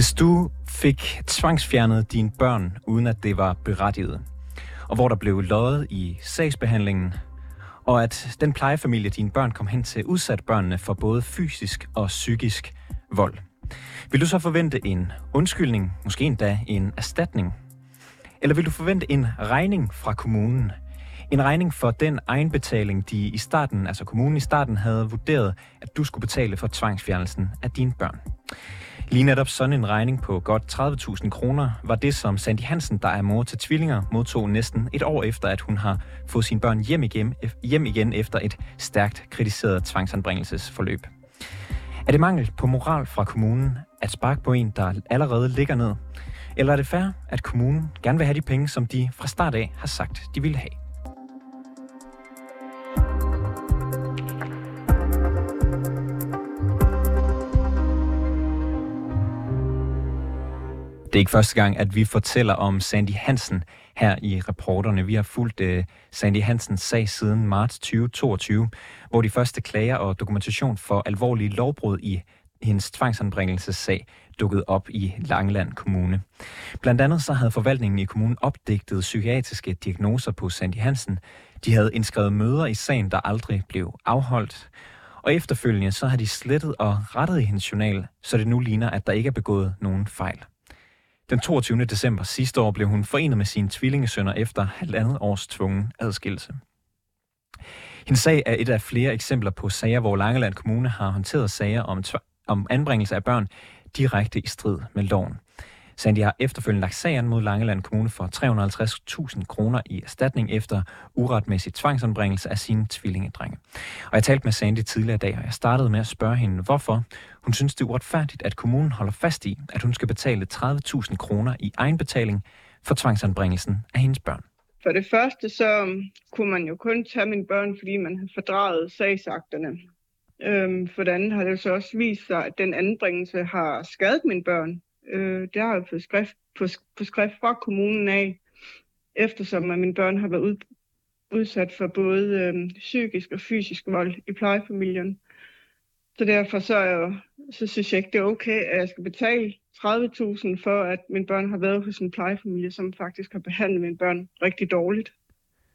Hvis du fik tvangsfjernet dine børn, uden at det var berettiget, og hvor der blev løjet i sagsbehandlingen, og at den plejefamilie, dine børn kom hen til, udsat børnene for både fysisk og psykisk vold. Vil du så forvente en undskyldning, måske endda en erstatning? Eller vil du forvente en regning fra kommunen? En regning for den egenbetaling, de i starten, altså kommunen i starten, havde vurderet, at du skulle betale for tvangsfjernelsen af dine børn. Lige netop sådan en regning på godt 30.000 kroner var det, som Sandy Hansen, der er mor til tvillinger, modtog næsten et år efter, at hun har fået sine børn hjem igen, hjem igen efter et stærkt kritiseret tvangsanbringelsesforløb. Er det mangel på moral fra kommunen at sparke på en, der allerede ligger ned? Eller er det fair, at kommunen gerne vil have de penge, som de fra start af har sagt, de ville have? Det er ikke første gang, at vi fortæller om Sandy Hansen her i reporterne. Vi har fulgt uh, Sandy Hansens sag siden marts 2022, hvor de første klager og dokumentation for alvorlige lovbrud i hendes tvangsanbringelsessag dukkede op i Langeland Kommune. Blandt andet så havde forvaltningen i kommunen opdigtet psykiatriske diagnoser på Sandy Hansen. De havde indskrevet møder i sagen, der aldrig blev afholdt. Og efterfølgende så har de slettet og rettet i hendes journal, så det nu ligner, at der ikke er begået nogen fejl. Den 22. december sidste år blev hun forenet med sine tvillingesønner efter halvandet års tvungen adskillelse. Hendes sag er et af flere eksempler på sager, hvor Langeland Kommune har håndteret sager om, om anbringelse af børn direkte i strid med loven. Sandy har efterfølgende lagt sagen mod Langeland Kommune for 350.000 kroner i erstatning efter uretmæssig tvangsanbringelse af sine tvillingedrenge. Og jeg talte med Sandy tidligere i dag, og jeg startede med at spørge hende, hvorfor hun synes, det er uretfærdigt, at kommunen holder fast i, at hun skal betale 30.000 kroner i egenbetaling for tvangsanbringelsen af hendes børn. For det første, så kunne man jo kun tage mine børn, fordi man har fordraget sagsakterne. Øhm, for det andet har det så også vist sig, at den anbringelse har skadet mine børn. Øh, det har jeg fået skrift, på, på skrift fra kommunen af, eftersom at mine børn har været ud, udsat for både øh, psykisk og fysisk vold i plejefamilien. Så derfor så, er så synes jeg ikke, det er okay, at jeg skal betale 30.000 for, at mine børn har været hos en plejefamilie, som faktisk har behandlet mine børn rigtig dårligt.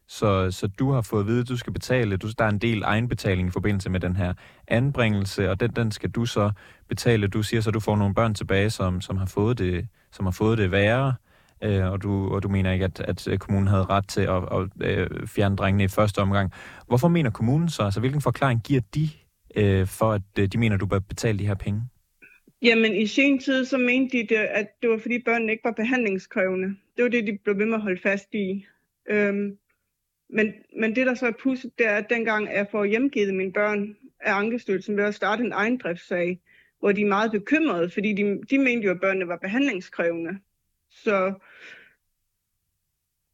Så, så du har fået at vide, at du skal betale, du, der er en del egenbetaling i forbindelse med den her anbringelse, og den, den skal du så betale. Du siger så, at du får nogle børn tilbage, som, som, har, fået det, som har fået det værre, øh, og, du, og du mener ikke, at, at øh, kommunen havde ret til at, at, at fjerne drengene i første omgang. Hvorfor mener kommunen så? Altså, hvilken forklaring giver de øh, for, at øh, de mener, at du bør betale de her penge? Jamen, i sin tid, så mente de, det, at det var, fordi børnene ikke var behandlingskrævende. Det var det, de blev ved med at holde fast i. Øhm, men, men det, der så er pudset, det er, at dengang jeg får hjemgivet mine børn af Ankestyrelsen ved at starte en ejendriftssag, hvor de er meget bekymrede, fordi de, de mente jo, at børnene var behandlingskrævende. Så,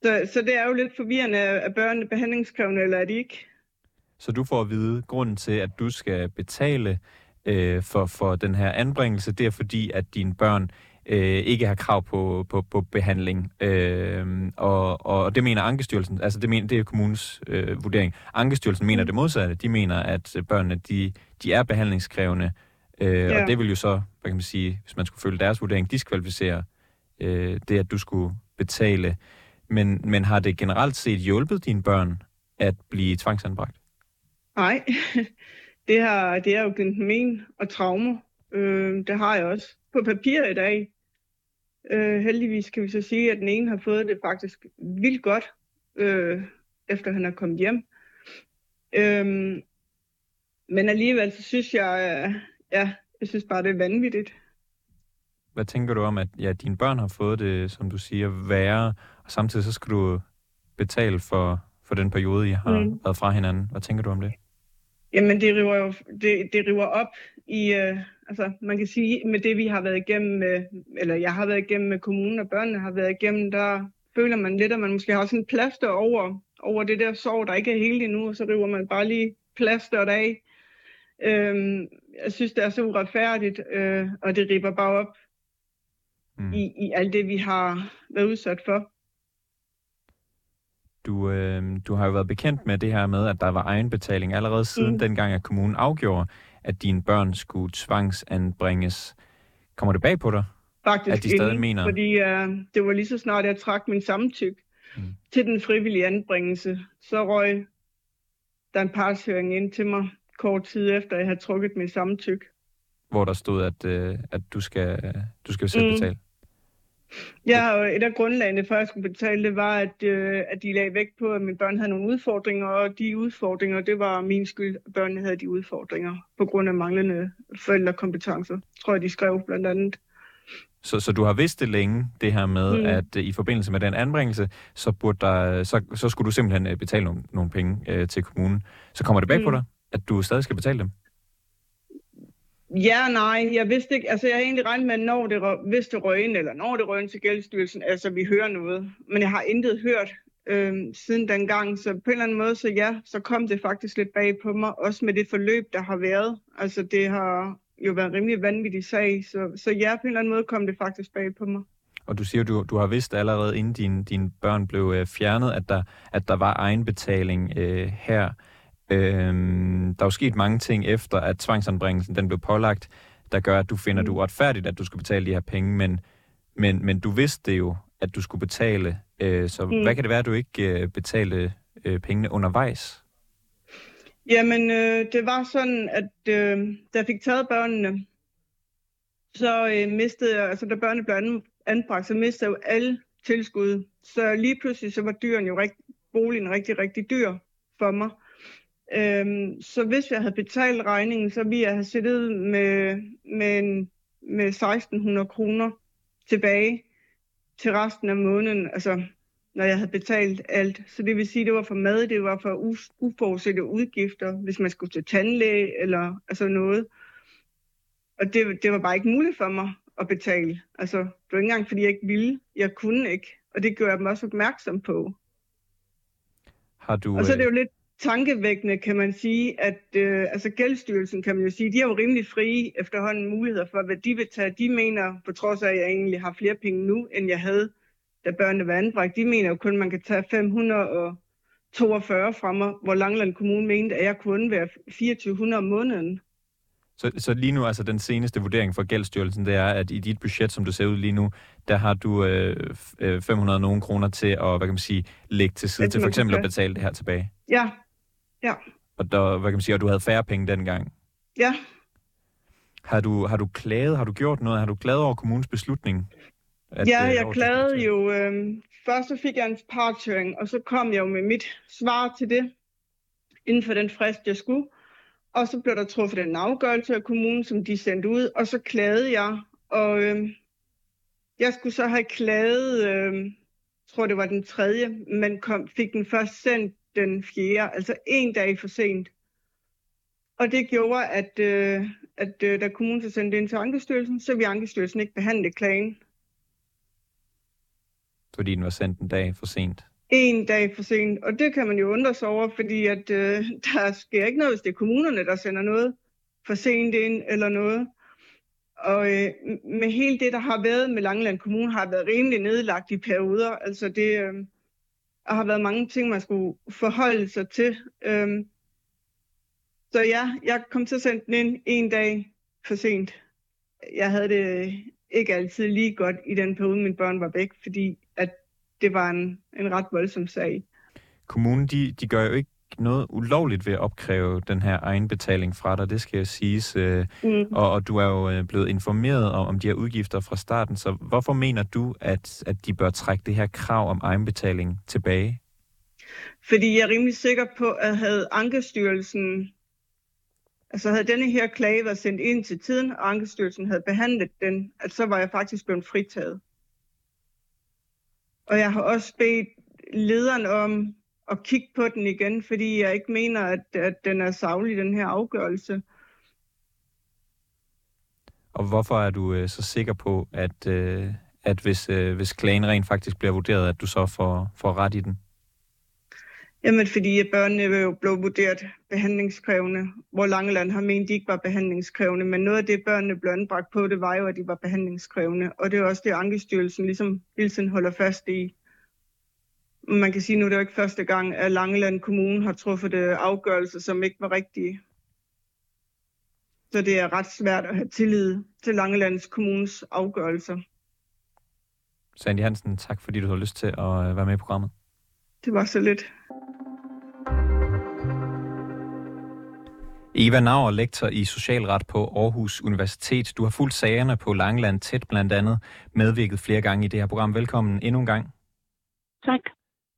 så, så det er jo lidt forvirrende, at børnene er behandlingskrævende, eller er de ikke? Så du får at vide, grunden til, at du skal betale øh, for, for den her anbringelse, det er fordi, at dine børn øh, ikke har krav på, på, på behandling. Øh, og, og det mener Ankestyrelsen, altså det, mener, det er kommunens øh, vurdering. Ankestyrelsen mener mm. det modsatte. De mener, at børnene de, de er behandlingskrævende, øh, ja. og det vil jo så, hvad kan man sige, hvis man skulle følge deres vurdering, diskvalificere øh, det, at du skulle betale. Men, men har det generelt set hjulpet dine børn at blive tvangsanbragt? Nej, det har, det er jo men og traumer. Øh, det har jeg også på papir i dag. Øh, heldigvis kan vi så sige, at den ene har fået det faktisk vildt godt, øh, efter han er kommet hjem. Øh, men alligevel så synes jeg, øh, ja, jeg synes bare, det er vanvittigt. Hvad tænker du om, at ja, dine børn har fået det, som du siger, værre, og samtidig så skal du betale for, for den periode, I har mm. været fra hinanden. Hvad tænker du om det? Jamen, det river jo det, det river op i, øh, altså man kan sige, med det vi har været igennem, med, eller jeg har været igennem med kommunen, og børnene har været igennem, der føler man lidt, at man måske har sådan en plaster over, over det der sorg, der ikke er helt endnu, og så river man bare lige plasteret af. Øhm, jeg synes, det er så uretfærdigt, øh, og det ripper bare op mm. i, i alt det, vi har været udsat for. Du, øh, du har jo været bekendt med det her med, at der var egenbetaling allerede siden mm. dengang, at kommunen afgjorde, at dine børn skulle tvangsanbringes. Kommer det bag på dig? faktisk At de stadig inden, mener- fordi uh, det var lige så snart, jeg trak min samtyk Mm. til den frivillige anbringelse, så røg der en partshøring ind til mig kort tid efter, jeg havde trukket min samtyk. hvor der stod, at, øh, at du skal, du skal selv Mm. betale. Ja, og et af grundlagene for, at jeg skulle betale, det var, at, øh, at de lagde vægt på, at mine børn havde nogle udfordringer, og de udfordringer, det var min skyld, at børnene havde de udfordringer, på grund af manglende forældrekompetencer, tror jeg, de skrev blandt andet. Så, så du har vidst det længe, det her med, mm. At øh, i forbindelse med den anbringelse, så, burde der, så, så skulle du simpelthen øh, betale nogle, nogle penge øh, til kommunen. Så kommer det bag mm. på dig, at du stadig skal betale dem? Ja, nej, jeg vidste ikke, altså jeg har egentlig regnet med, når det, røg- hvis det røg ind, eller når det røg ind til Gældsstyrelsen, altså vi hører noget, men jeg har intet hørt øh, siden dengang, så på en eller anden måde, så ja, så kom det faktisk lidt bag på mig, også med det forløb, der har været, altså det har jo været en rimelig vanvittig sag, så, så ja, på en eller anden måde kom det faktisk bag på mig. Og du siger, du, du har vidst allerede, inden dine, din børn blev øh, fjernet, at der, at der var egenbetaling øh, her. Øhm, der er jo sket mange ting efter, at tvangsanbringelsen den blev pålagt, der gør, at du finder Mm. det uretfærdigt, at du skal betale de her penge, men, men, men du vidste jo, at du skulle betale. Øh, så mm. Hvad kan det være, at du ikke øh, betalte øh, pengene undervejs? Jamen, øh, det var sådan, at øh, da jeg fik taget børnene, så øh, mistede jeg, altså da børnene blev an- anbragt, så mistede jeg jo alle tilskud. Så lige pludselig, så var dyren jo rigt, boligen rigtig, rigtig dyr for mig. Øhm, så hvis jeg havde betalt regningen, så ville jeg have siddet med, med, en, med 1600 kroner tilbage til resten af måneden, altså når jeg havde betalt alt. Så det vil sige, det var for mad, det var for uforudsete udgifter, hvis man skulle til tandlæge eller altså noget. Og det, det var bare ikke muligt for mig at betale. Altså, det var ikke engang, fordi jeg ikke ville. Jeg kunne ikke. Og det gjorde jeg dem også opmærksom på. Har du, Og så er det øh, jo lidt tankevækkende, kan man sige, at øh, altså Gældsstyrelsen, kan man jo sige, de har jo rimelig frie efterhånden muligheder for, hvad de vil tage. De mener, på trods af, at jeg egentlig har flere penge nu, end jeg havde, da børnene var anbragt, de mener jo kun, at man kan tage 542 fra mig, hvor Langland Kommune mente, at jeg kunne være 2400 om måneden. Så, så lige nu, altså den seneste vurdering fra Gældsstyrelsen, det er, at i dit budget, som du ser ud lige nu, der har du øh, f- øh, 500 nogen kroner til at, hvad kan man sige, lægge til side til for eksempel at betale det her tilbage. Ja, ja, Og der, hvad kan man sige, og du havde færre penge dengang. ja. Har du, har du klaget, har du gjort noget, har du klaget over kommunens beslutning? At, ja, øh, jeg over- klagede jo. Øh, først så fik jeg en partshøring, og så kom jeg jo med mit svar til det, inden for den frist, jeg skulle. Og så blev der truffet en afgørelse af kommunen, som de sendte ud, og så klagede jeg. Og øh, jeg skulle så have klaget, øh, tror det var den tredje, men kom, fik den først sendt den fjerde, altså en dag for sent. Og det gjorde, at, øh, at øh, da kommunen så sendte ind til Ankestyrelsen, så ville Ankestyrelsen ikke behandle klagen. Fordi den var sendt en dag for sent. en dag for sent. Og det kan man jo undre sig over, fordi at, øh, der sker ikke noget, hvis det er kommunerne, der sender noget for sent ind eller noget. Og øh, med hele det, der har været med Langeland Kommune, har været rimelig nedlagt i perioder. Altså det øh, og har været mange ting, man skulle forholde sig til. Øhm, så ja, jeg kom til at sende den ind en dag for sent. Jeg havde det ikke altid lige godt i den periode, mine børn var væk, fordi at det var en, en ret voldsom sag. Kommunen, de, de gør jo ikke noget ulovligt ved at opkræve den her egenbetaling fra dig, det skal jo siges. Øh, Mm. og, og du er jo øh, blevet informeret om, om de her udgifter fra starten, så hvorfor mener du, at, at de bør trække det her krav om egenbetaling tilbage? Fordi jeg er rimelig sikker på, at havde Ankestyrelsen, altså havde denne her klage været sendt ind til tiden, og Ankestyrelsen havde behandlet den, at så var jeg faktisk blevet fritaget. Og jeg har også bedt lederen om at kigge på den igen, fordi jeg ikke mener, at, at den er savlig, den her afgørelse. Og hvorfor er du øh, så sikker på, at, øh, at hvis, øh, hvis klagen rent faktisk bliver vurderet, at du så får, får ret i den? Jamen, fordi at børnene jo blev vurderet behandlingskrævende, hvor Langeland har ment, de ikke var behandlingskrævende. Men noget af det, børnene blev anbragt på, det var jo, at de var behandlingskrævende. Og det er også det, Ankestyrelsen ligesom hele tiden holder fast i. Man kan sige, nu er det jo ikke første gang, at Langeland Kommune har truffet øh, afgørelser, som ikke var rigtige. Så det er ret svært at have tillid til Langelands Kommunes afgørelser. Sandy Hansen, tak fordi du har lyst til at øh, være med i programmet. Det var så lidt. Eva Nauer, lektor i socialret på Aarhus Universitet. Du har fulgt sagerne på Langeland tæt blandt andet, medvirket flere gange i det her program. Velkommen endnu en gang. Tak.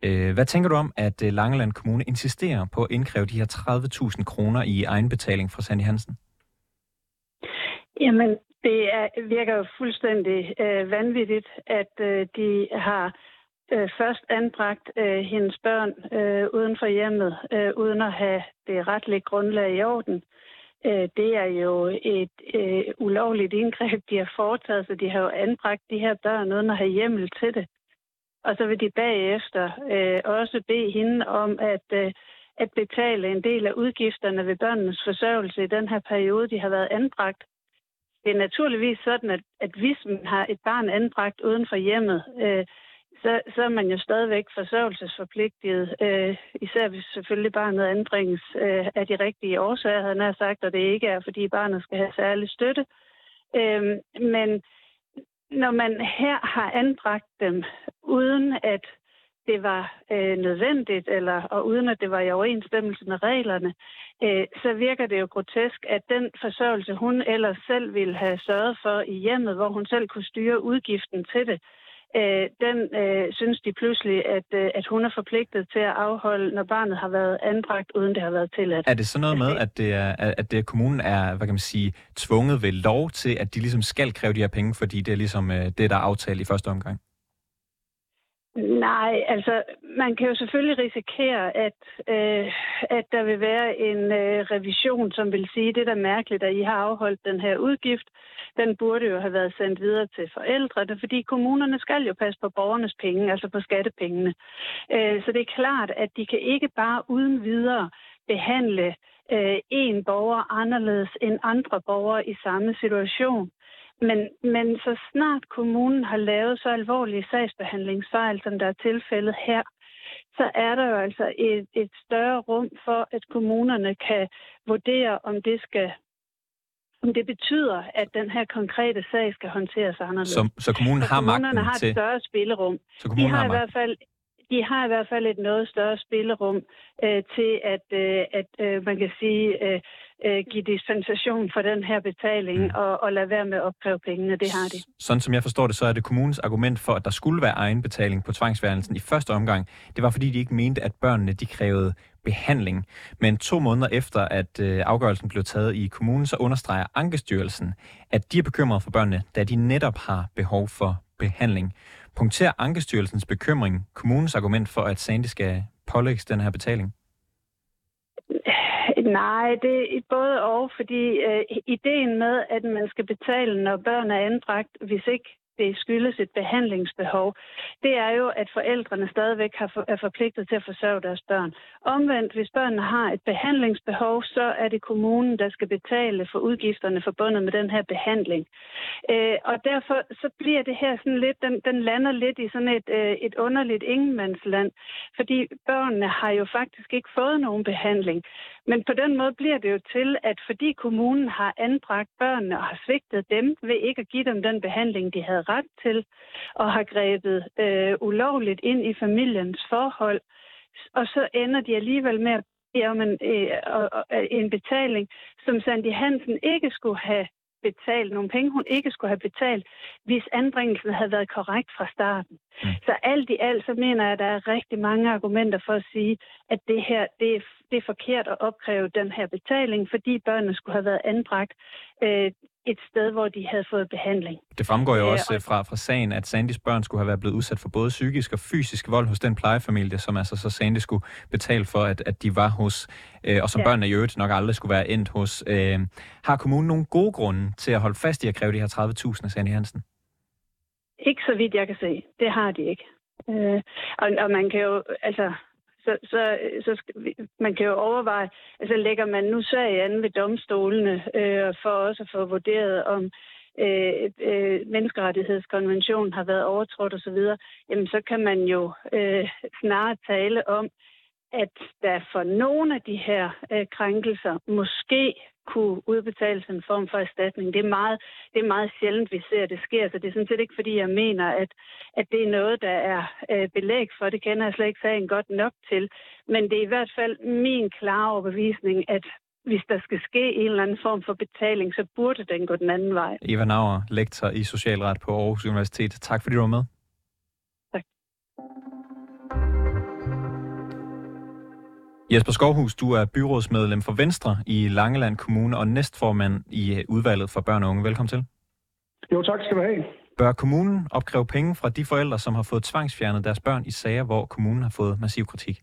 Øh, hvad tænker du om, at øh, Langeland Kommune insisterer på at indkræve de her 30.000 kroner i egenbetaling fra Sandy Hansen? Jamen, det er, virker jo fuldstændig øh, vanvittigt, at øh, de har øh, først anbragt øh, hendes børn øh, uden for hjemmet, øh, uden at have det retlige grundlag i orden. Øh, det er jo et øh, ulovligt indgreb, de har foretaget, så de har jo anbragt de her børn uden at have hjemmel til det. Og så vil de bagefter øh, også bede hende om at, øh, at betale en del af udgifterne ved børnenes forsørgelse i den her periode, de har været anbragt. Det er naturligvis sådan, at, at hvis man har et barn anbragt uden for hjemmet, øh, så, så er man jo stadigvæk forsørgelsesforpligtet, øh, især hvis selvfølgelig barnet anbringes øh, af de rigtige årsager, han har sagt, og det ikke er, fordi barnet skal have særlig støtte. Øh, men når man her har anbragt dem, uden at det var øh, nødvendigt, eller og uden at det var i overensstemmelse med reglerne, øh, så virker det jo grotesk, at den forsørgelse, hun ellers selv ville have sørget for i hjemmet, hvor hun selv kunne styre udgiften til det, øh, den øh, synes de pludselig, at, øh, at hun er forpligtet til at afholde, når barnet har været anbragt, uden det har været tilladt. Er det så noget med, at, det er, at det er, kommunen er, hvad kan man sige, tvunget ved lov til, at de ligesom skal kræve de her penge, fordi det er ligesom øh, det, der er aftalt i første omgang? Nej, altså man kan jo selvfølgelig risikere, at, øh, at der vil være en øh, revision, som vil sige, det der da mærkeligt, at I har afholdt den her udgift. Den burde jo have været sendt videre til forældrene, fordi kommunerne skal jo passe på borgernes penge, altså på skattepengene. Øh, så det er klart, at de kan ikke bare uden videre behandle øh, en borger anderledes end andre borgere i samme situation. Men, men så snart kommunen har lavet så alvorlige sagsbehandlingsfejl, som der er tilfældet her, så er der jo altså et, et større rum for, at kommunerne kan vurdere, om det skal om det betyder, at den her konkrete sag skal håndteres anderledes. Så, så kommunen har magten har til... et større spillerum. Så kommunen de har, har i hvert fald de har i hvert fald et noget større spillerum øh, til, at, øh, at øh, man kan sige, øh, øh, give dispensation for den her betaling mm. og, og lade være med at opkræve pengene. Det har de. Sådan som jeg forstår det, så er det kommunens argument for, at der skulle være egenbetaling på tvangsværelsen i første omgang. Det var fordi, de ikke mente, at børnene de krævede behandling. Men to måneder efter, at øh, afgørelsen blev taget i kommunen, så understreger Ankestyrelsen, at de er bekymrede for børnene, da de netop har behov for behandling. Punkterer Ankestyrelsens bekymring kommunens argument for, at Sandy skal pålægges den her betaling? Nej, det er både og, fordi øh, ideen med, at man skal betale, når børn er anbragt, hvis ikke det skyldes et behandlingsbehov, det er jo, at forældrene stadigvæk har for, er forpligtet til at forsørge deres børn. Omvendt, hvis børnene har et behandlingsbehov, så er det kommunen, der skal betale for udgifterne forbundet med den her behandling. Øh, og derfor så bliver det her sådan lidt, den, den lander lidt i sådan et, øh, et underligt ingenmandsland, fordi børnene har jo faktisk ikke fået nogen behandling. Men på den måde bliver det jo til, at fordi kommunen har anbragt børnene og har svigtet dem ved ikke at give dem den behandling, de havde ret til, og har grebet øh, ulovligt ind i familiens forhold, og så ender de alligevel med at bede om en, øh, øh en betaling, som Sandy Hansen ikke skulle have betalt, nogle penge, hun ikke skulle have betalt, hvis anbringelsen havde været korrekt fra starten. Mm. Så alt i alt, så mener jeg, at der er rigtig mange argumenter for at sige, at det her, det er, det er forkert at opkræve den her betaling, fordi børnene skulle have været anbragt øh, et sted, hvor de havde fået behandling. Det fremgår jo også og... fra, fra sagen, at Sandys børn skulle have været blevet udsat for både psykisk og fysisk vold hos den plejefamilie, som altså så Sandy skulle betale for, at, at de var hos, øh, og som ja. børnene i øvrigt nok aldrig skulle være endt hos. Øh, har kommunen nogle gode grunde til at holde fast i at kræve de her 30.000 af Sandy Hansen? Ikke så vidt jeg kan se. Det har de ikke. Øh, og, og man kan jo, altså, så, så, så man kan jo overveje, altså lægger man nu sag an ved domstolene øh, for også at få vurderet, om øh, øh, menneskerettighedskonventionen har været overtrådt osv., jamen så kan man jo øh, snarere tale om, at der for nogle af de her øh, krænkelser måske kunne udbetales en form for erstatning. Det er meget, det er meget sjældent, vi ser, at det sker, så det er sådan set ikke, fordi jeg mener, at, at det er noget, der er øh, belæg for. Det kender jeg slet ikke sagen godt nok til. Men det er i hvert fald min klare overbevisning, at hvis der skal ske en eller anden form for betaling, så burde den gå den anden vej. Eva Nauer, lektor i Socialret på Aarhus Universitet. Tak fordi du var med. Tak. Jesper Skovhus, du er byrådsmedlem for Venstre i Langeland Kommune og næstformand i øh, udvalget for børn og unge. Velkommen til. Jo, tak skal du have. Bør kommunen opkræve penge fra de forældre, som har fået tvangsfjernet deres børn i sager, hvor kommunen har fået massiv kritik?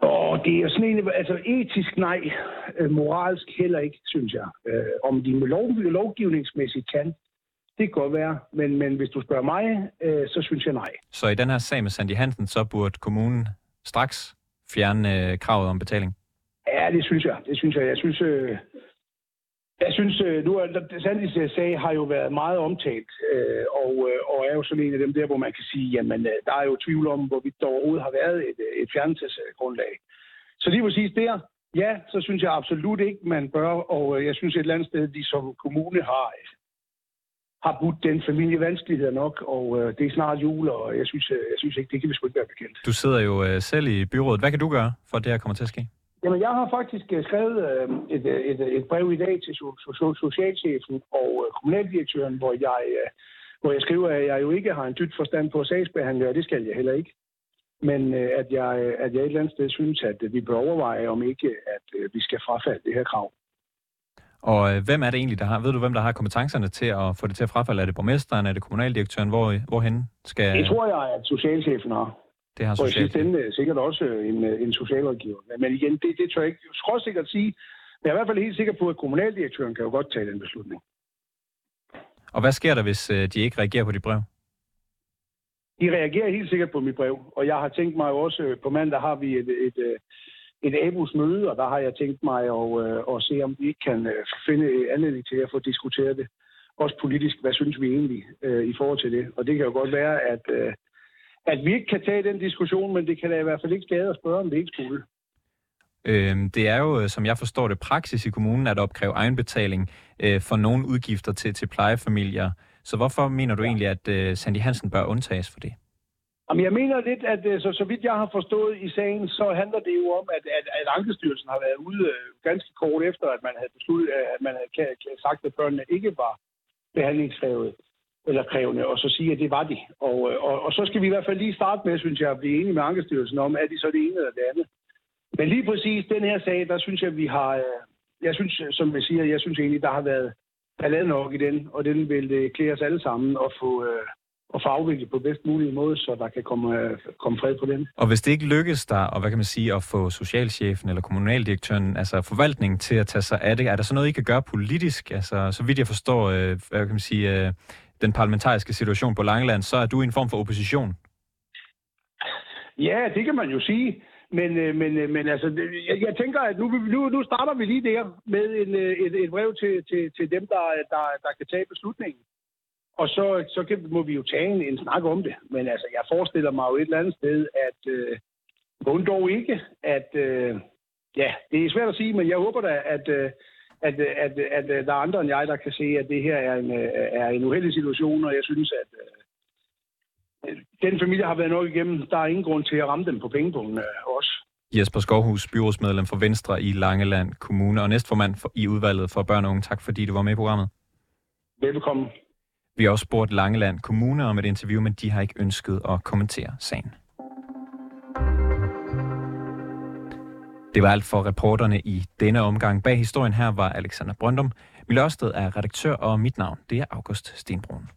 Og det er sådan en, altså etisk nej, øh, moralsk heller ikke, synes jeg. Øh, om de lov, lovgivningsmæssigt kan, det kan godt være, men, men hvis du spørger mig, øh, så synes jeg nej. Så i den her sag med Sandy Hansen, så burde kommunen straks fjerne øh, kravet om betaling? Ja, det synes jeg. Det synes jeg. Jeg synes, øh, jeg synes øh, nu er Sandis sag har jo været meget omtalt, øh, og, øh, og er jo sådan en af dem der, hvor man kan sige, jamen øh, der er jo tvivl om, hvorvidt der overhovedet har været et, øh, et fjernelsesgrundlag. Så lige præcis der, ja, så synes jeg absolut ikke, man bør, og øh, jeg synes et eller andet sted, de som kommune har, har budt den familie vanskeligheder nok, og øh, det er snart jul, og jeg synes, jeg synes ikke, det kan vi sgu ikke være bekendt. Du sidder jo øh, selv i byrådet. Hvad kan du gøre, for at det her kommer til at ske? Jamen, jeg har faktisk skrevet øh, et, et, et brev i dag til so, so, socialchefen og øh, kommunaldirektøren, hvor jeg, øh, hvor jeg skriver, at jeg jo ikke har en dybt forstand på sagsbehandling, og det skal jeg heller ikke. Men øh, at, jeg, at jeg et eller andet sted synes, at vi bør overveje, om ikke at øh, vi skal frafalde det her krav. Og øh, hvem er det egentlig, der har, ved du, hvem der har kompetencerne til at få det til at frafalde? Er det borgmesteren, er det kommunaldirektøren? Hvor, hvorhen skal... Det tror jeg, at socialchefen har. Det har socialchefen. Og i sikkert også en, en socialrådgiver. Men igen, det, det tør jeg ikke skråsikkert sige. Men jeg er i hvert fald helt sikker på, at kommunaldirektøren kan jo godt tage den beslutning. Og hvad sker der, hvis øh, de ikke reagerer på dit brev? De reagerer helt sikkert på mit brev, og jeg har tænkt mig også, øh, på mandag har vi et, et, et, ABUS møde, og der har jeg tænkt mig at, øh, at se, om vi ikke kan finde anledning til at få diskuteret det. Også politisk, hvad synes vi egentlig øh, i forhold til det? Og det kan jo godt være, at, øh, at vi ikke kan tage den diskussion, men det kan da i hvert fald ikke skade at spørge, om det ikke skulle. Øhm, det er jo, som jeg forstår det, praksis i kommunen at opkræve egenbetaling øh, for nogle udgifter til, til plejefamilier. Så hvorfor mener du egentlig, at øh, Sandy Hansen bør undtages for det? Jamen, jeg mener lidt, at øh, så, så vidt jeg har forstået i sagen, så handler det jo om, at, at, at Ankestyrelsen har været ude øh, ganske kort efter, at man havde besluttet, øh, at man havde sagt, at børnene ikke var behandlingskrævet eller krævende, og så sige, at det var de. Og, og, og så skal vi i hvert fald lige starte med, synes jeg, at blive enige med Ankestyrelsen om, er de så det ene eller det andet. Men lige præcis den her sag, der synes jeg, at vi har... Jeg synes, som jeg siger, jeg synes egentlig, der har været ballade nok i den, og den vil klæde os alle sammen at få, øh, at få afviklet på bedst mulig måde, så der kan komme, øh, komme fred på den. Og hvis det ikke lykkes der, og hvad kan man sige, at få socialchefen eller kommunaldirektøren, altså forvaltningen til at tage sig af det, er der så noget, I kan gøre politisk? Altså, så vidt jeg forstår, hvad kan man sige, den parlamentariske situation på Langeland, så er du i en form for opposition. Ja, det kan man jo sige. Men, øh, men, øh, men altså, jeg, jeg tænker, at nu, nu, nu starter vi lige der med en, øh, et, et brev til, til, til dem, der, der, der kan tage beslutningen. Og så, så kan, må vi jo tage en, en snak om det. Men altså, jeg forestiller mig jo et eller andet sted, at øh, dog ikke, at... Øh, ja, det er svært at sige, men jeg håber da, at, øh, at, at, at, at der er andre end jeg, der kan se, at det her er en, er en uheldig situation, og jeg synes, at øh, den familie har været nok igennem. Der er ingen grund til at ramme dem på pengepunkten øh, også. Jesper Skovhus, byrådsmedlem for Venstre i Langeland Kommune og næstformand for, i udvalget for børn og unge. Tak fordi du var med i programmet. Velkommen. Vi har også spurgt Langeland Kommune om et interview, men de har ikke ønsket at kommentere sagen. Det var alt for reporterne i denne omgang. Bag historien her var Alexander Brøndum. Mille er redaktør, og mit navn det er August Stenbrun.